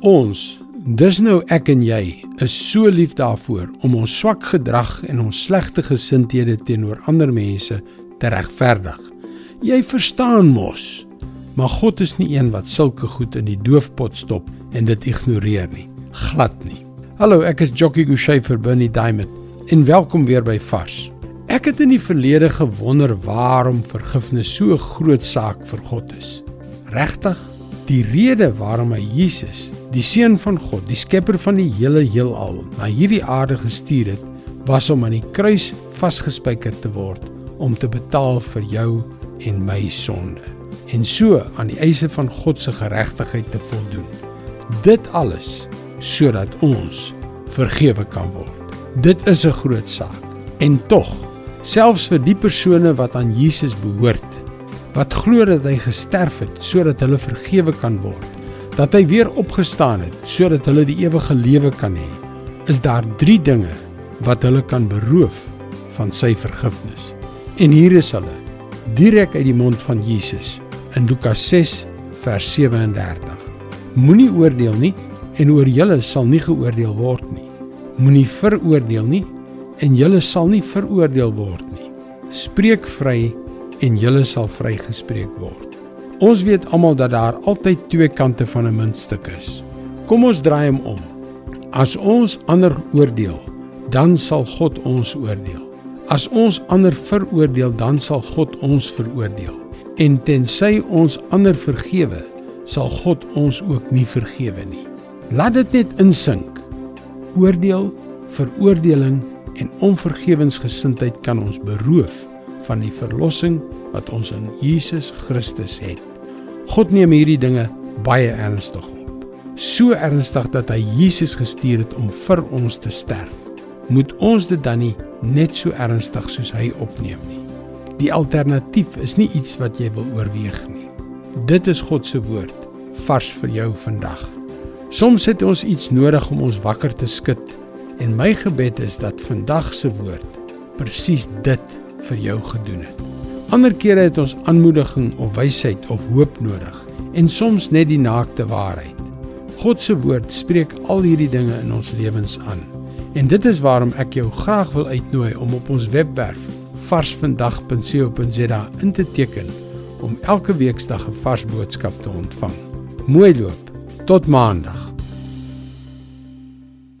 Ons, dis nou ek en jy, is so lief daarvoor om ons swak gedrag en ons slegte gesindhede teenoor ander mense te regverdig. Jy verstaan mos. Maar God is nie een wat sulke goed in die doofpot stop en dit ignoreer nie. Glad nie. Hallo, ek is Jockey Gouchee vir Bernie Diamond en welkom weer by Vars. Ek het in die verlede gewonder waarom vergifnis so 'n groot saak vir God is. Regtig? Die rede waarom hy Jesus, die seun van God, die skepper van die hele heelal, na hierdie aarde gestuur het, was om aan die kruis vasgespijker te word om te betaal vir jou en my sonde en so aan die eise van God se geregtigheid te voldoen. Dit alles sodat ons vergewe kan word. Dit is 'n groot saak. En tog, selfs vir die persone wat aan Jesus behoort, wat glo dat hy gesterf het sodat hulle vergewe kan word, dat hy weer opgestaan het sodat hulle die ewige lewe kan hê, is daar 3 dinge wat hulle kan beroof van sy vergifnis. En hier is hulle, direk uit die mond van Jesus in Lukas 6 vers 37. Moenie oordeel nie en oor julle sal nie geoordeel word nie. Moenie veroordeel nie en julle sal nie veroordeel word nie. Spreek vry en julle sal vrygespreek word. Ons weet almal dat daar altyd twee kante van 'n muntstuk is. Kom ons draai hom om. As ons ander oordeel, dan sal God ons oordeel. As ons ander veroordeel, dan sal God ons veroordeel. En tensy ons ander vergewe, sal God ons ook nie vergewe nie. Laat dit net insink. Oordeel, veroordeling en onvergewensgesindheid kan ons beroof van die verlossing wat ons in Jesus Christus het. God neem hierdie dinge baie ernstig op. So ernstig dat hy Jesus gestuur het om vir ons te sterf. Moet ons dit dan nie net so ernstig soos hy opneem nie? Die alternatief is nie iets wat jy wil oorweeg nie. Dit is God se woord vars vir jou vandag. Soms het ons iets nodig om ons wakker te skud en my gebed is dat vandag se woord presies dit vir jou gedoen het. Ander kere het ons aanmoediging of wysheid of hoop nodig en soms net die naakte waarheid. God se woord spreek al hierdie dinge in ons lewens aan. En dit is waarom ek jou graag wil uitnooi om op ons webwerf varsvandag.co.za in te teken om elke week 'n vars boodskap te ontvang. Mooi loop. Tot maandag.